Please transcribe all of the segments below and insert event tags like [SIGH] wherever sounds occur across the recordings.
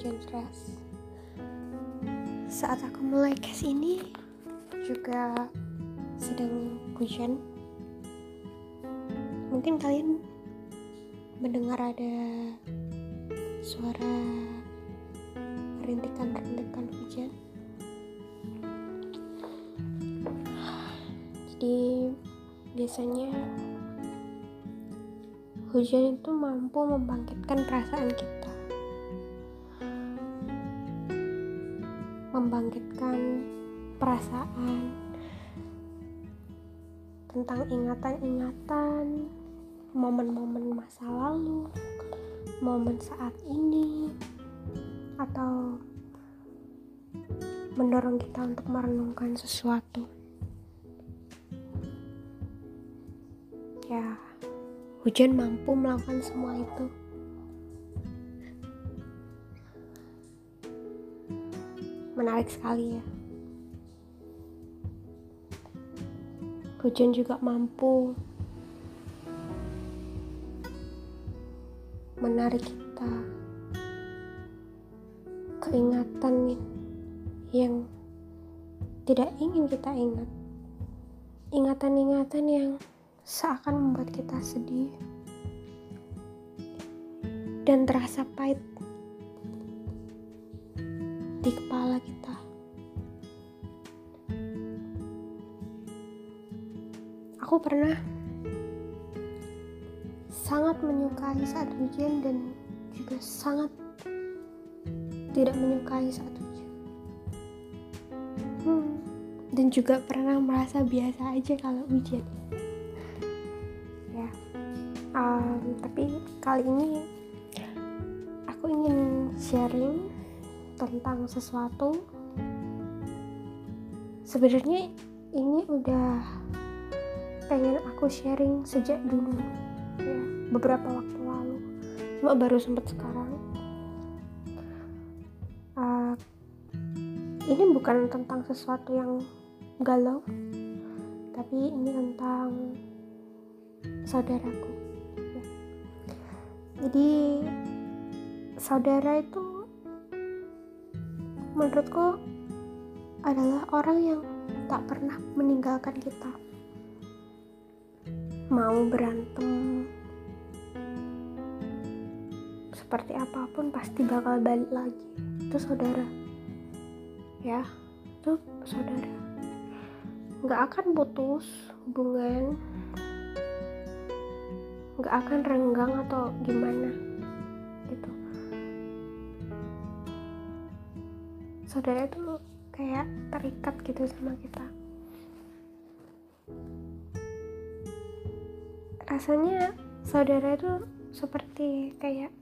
hujan deras. Saat aku mulai case ini juga sedang hujan. Mungkin kalian mendengar ada suara rintikan-rintikan hujan. Jadi biasanya hujan itu mampu membangkitkan perasaan kita membangkitkan perasaan tentang ingatan-ingatan momen-momen masa lalu momen saat ini atau mendorong kita untuk merenungkan sesuatu ya Hujan mampu melakukan semua itu. Menarik sekali ya. Hujan juga mampu menarik kita keingatan yang tidak ingin kita ingat. Ingatan-ingatan yang seakan membuat kita sedih dan terasa pahit di kepala kita. Aku pernah sangat menyukai saat hujan dan juga sangat tidak menyukai saat hujan. Hmm, dan juga pernah merasa biasa aja kalau hujan um, tapi kali ini aku ingin sharing tentang sesuatu sebenarnya ini udah pengen aku sharing sejak dulu ya beberapa waktu lalu. Cuma baru sempat sekarang. Uh, ini bukan tentang sesuatu yang galau tapi ini tentang saudaraku jadi saudara itu menurutku adalah orang yang tak pernah meninggalkan kita. Mau berantem seperti apa pun pasti bakal balik lagi. Itu saudara. Ya itu saudara. Nggak akan putus hubungan. Nggak akan renggang atau gimana saudara itu kayak terikat gitu sama kita. Rasanya saudara itu seperti kayak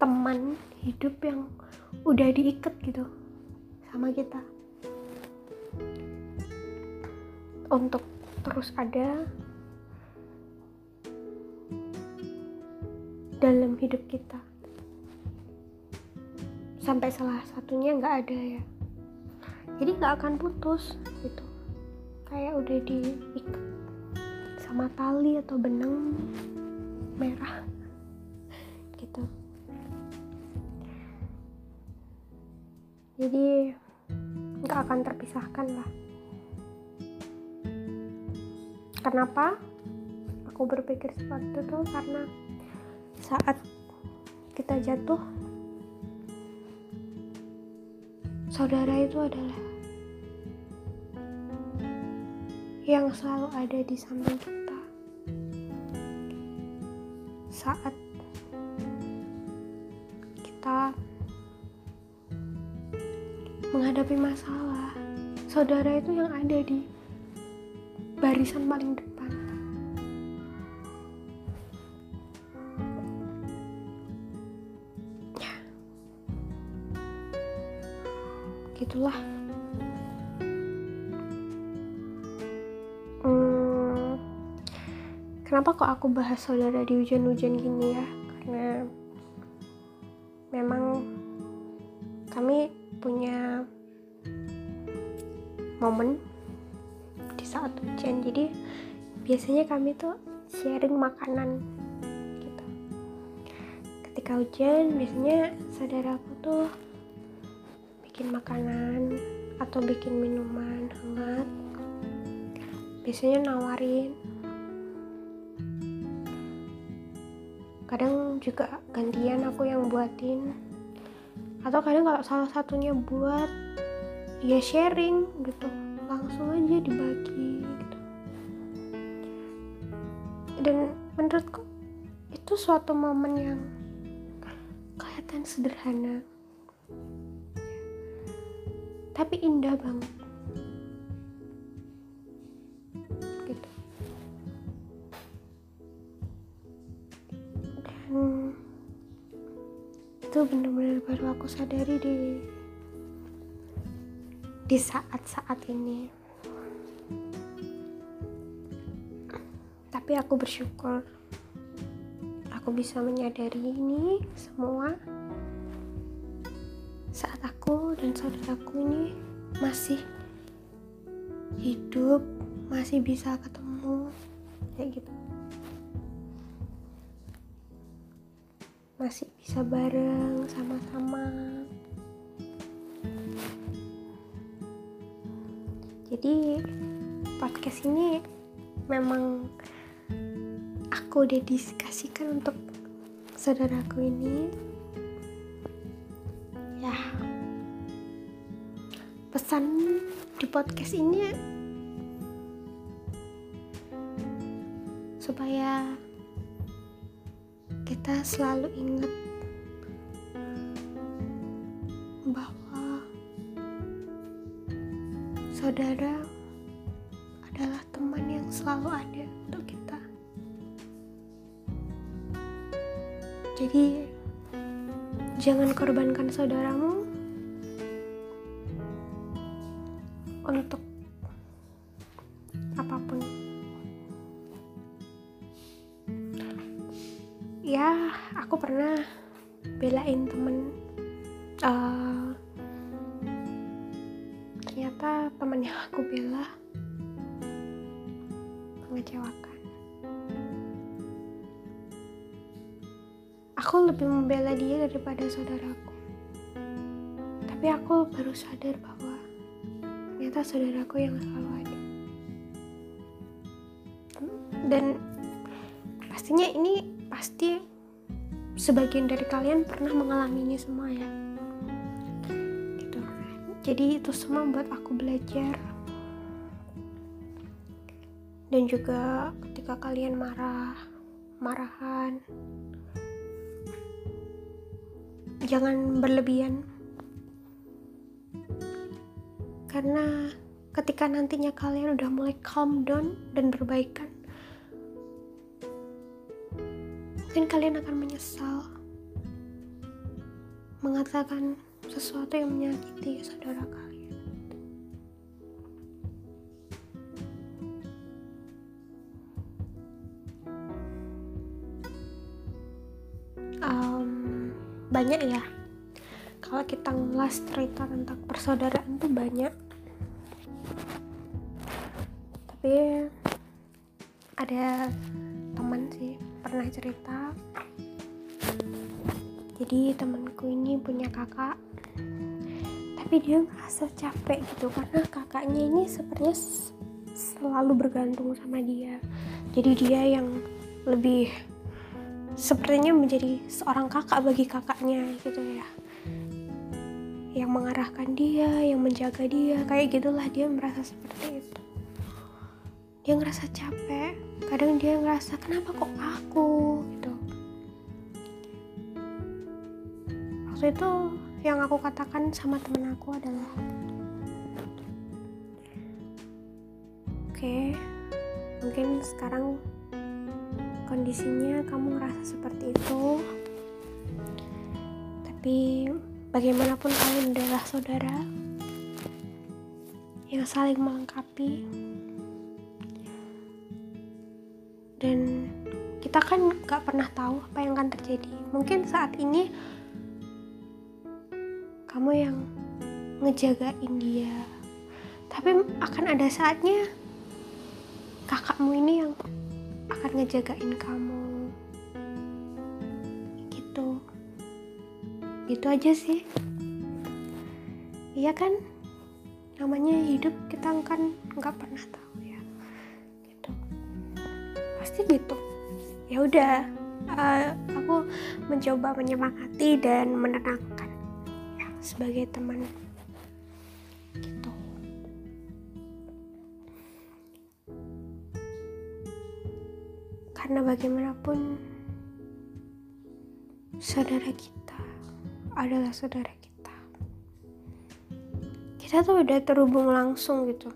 teman hidup yang udah diikat gitu sama kita. Untuk terus ada dalam hidup kita sampai salah satunya nggak ada ya. Jadi nggak akan putus gitu. Kayak udah diikat sama tali atau benang merah [LAUGHS] gitu. Jadi nggak akan terpisahkan lah. Kenapa? Aku berpikir seperti itu karena saat kita jatuh saudara itu adalah yang selalu ada di samping kita. Saat kita menghadapi masalah saudara itu yang ada di barisan paling depan gitulah hmm, kenapa kok aku bahas saudara di hujan-hujan gini ya? Karena memang kami punya momen di saat hujan. Jadi biasanya kami tuh sharing makanan gitu. Ketika hujan biasanya saudaraku tuh bikin makanan atau bikin minuman hangat biasanya nawarin. Kadang juga gantian aku yang buatin. Atau kadang kalau salah satunya buat ya sharing gitu. Langsung aja dibagi gitu. Dan menurutku itu suatu momen yang kelihatan sederhana tapi indah banget. Gitu. Dan itu benar-benar baru aku sadari di di saat-saat ini. Tapi aku bersyukur aku bisa menyadari ini semua dan saudaraku ini masih hidup masih bisa ketemu kayak gitu. Masih bisa bareng sama-sama. Jadi podcast ini memang aku dedikasikan untuk saudaraku ini pesan di podcast ini supaya kita selalu ingat bahwa saudara adalah teman yang selalu ada untuk kita. Jadi, jangan korbankan saudaramu untuk apa pun. Ya, aku pernah belain temen. Uh, ternyata temen yang aku bela mengecewakan. Aku lebih membela dia daripada saudaraku. Tapi aku baru sadar bahwa ternyata saudaraku yang selalu ada. Dan pastinya ini pasti sebagian dari kalian pernah mengalami ini semua ya. Gitu. Jadi itu semua buat aku belajar dan juga ketika kalian marah marahan jangan berlebihan karena ketika nantinya kalian udah mulai calm down dan berbaikan mungkin kalian akan menyesal mengatakan sesuatu yang menyakiti saudara kalian. Um, banyak ya kalau kita ngulas cerita tentang persaudaraan tuh banyak. Tapi ada teman sih pernah cerita. Jadi temanku ini punya kakak. Tapi dia ngerasa capek gitu karena kakaknya ini sepertinya selalu bergantung sama dia. Jadi dia yang lebih sepertinya menjadi seorang kakak bagi kakaknya gitu ya yang mengarahkan dia yang menjaga dia. Kayak gitulah dia merasa seperti itu. Dia ngerasa capek. Kadang dia ngerasa kenapa kok aku? gitu. Waktu itu yang aku katakan sama temen aku adalah oke okay, mungkin sekarang kondisinya kamu ngerasa seperti itu. Tapi bagaimanapun kalian adalah saudara yang saling melengkapi. Dan kita kan gak pernah tahu apa yang akan terjadi. Mungkin saat ini kamu yang ngejagain dia. Tapi akan ada saatnya kakakmu ini yang akan ngejagain kamu gitu aja sih. Iya kan? Namanya hidup kita kan nggak pernah tahu ya. Gitu. Pasti gitu. Ya udah uh, aku mencoba menyemangati dan menenangkan ya sebagai teman. Gitu. Karena bagaimanapun saudara kita adalah saudara kita. Kita tuh udah terhubung langsung gitu.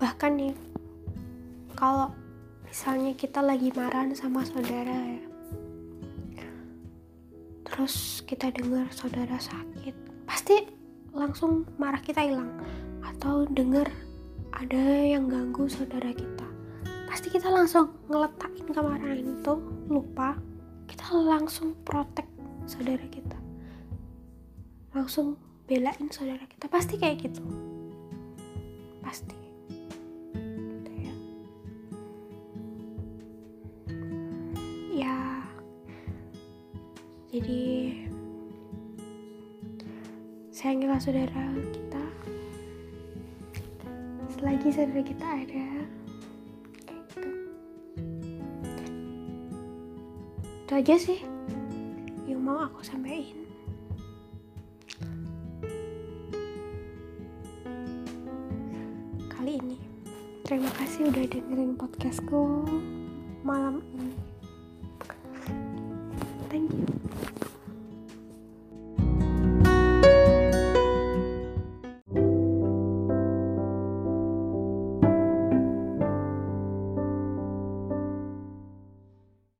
Bahkan nih kalau misalnya kita lagi marah sama saudara ya terus kita dengar saudara sakit pasti langsung marah kita hilang. Atau dengar ada yang ganggu saudara kita pasti kita langsung ngeletakin kemarahan itu lupa kita langsung protek saudara kita. Langsung belain saudara kita. Pasti kayak gitu. Pasti. Gitu ya. Ya. Jadi sayangilah saudara kita. Selagi saudara kita ada itu aja sih. Yang mau aku sampaikan. Kali ini terima kasih udah dengerin podcastku malam ini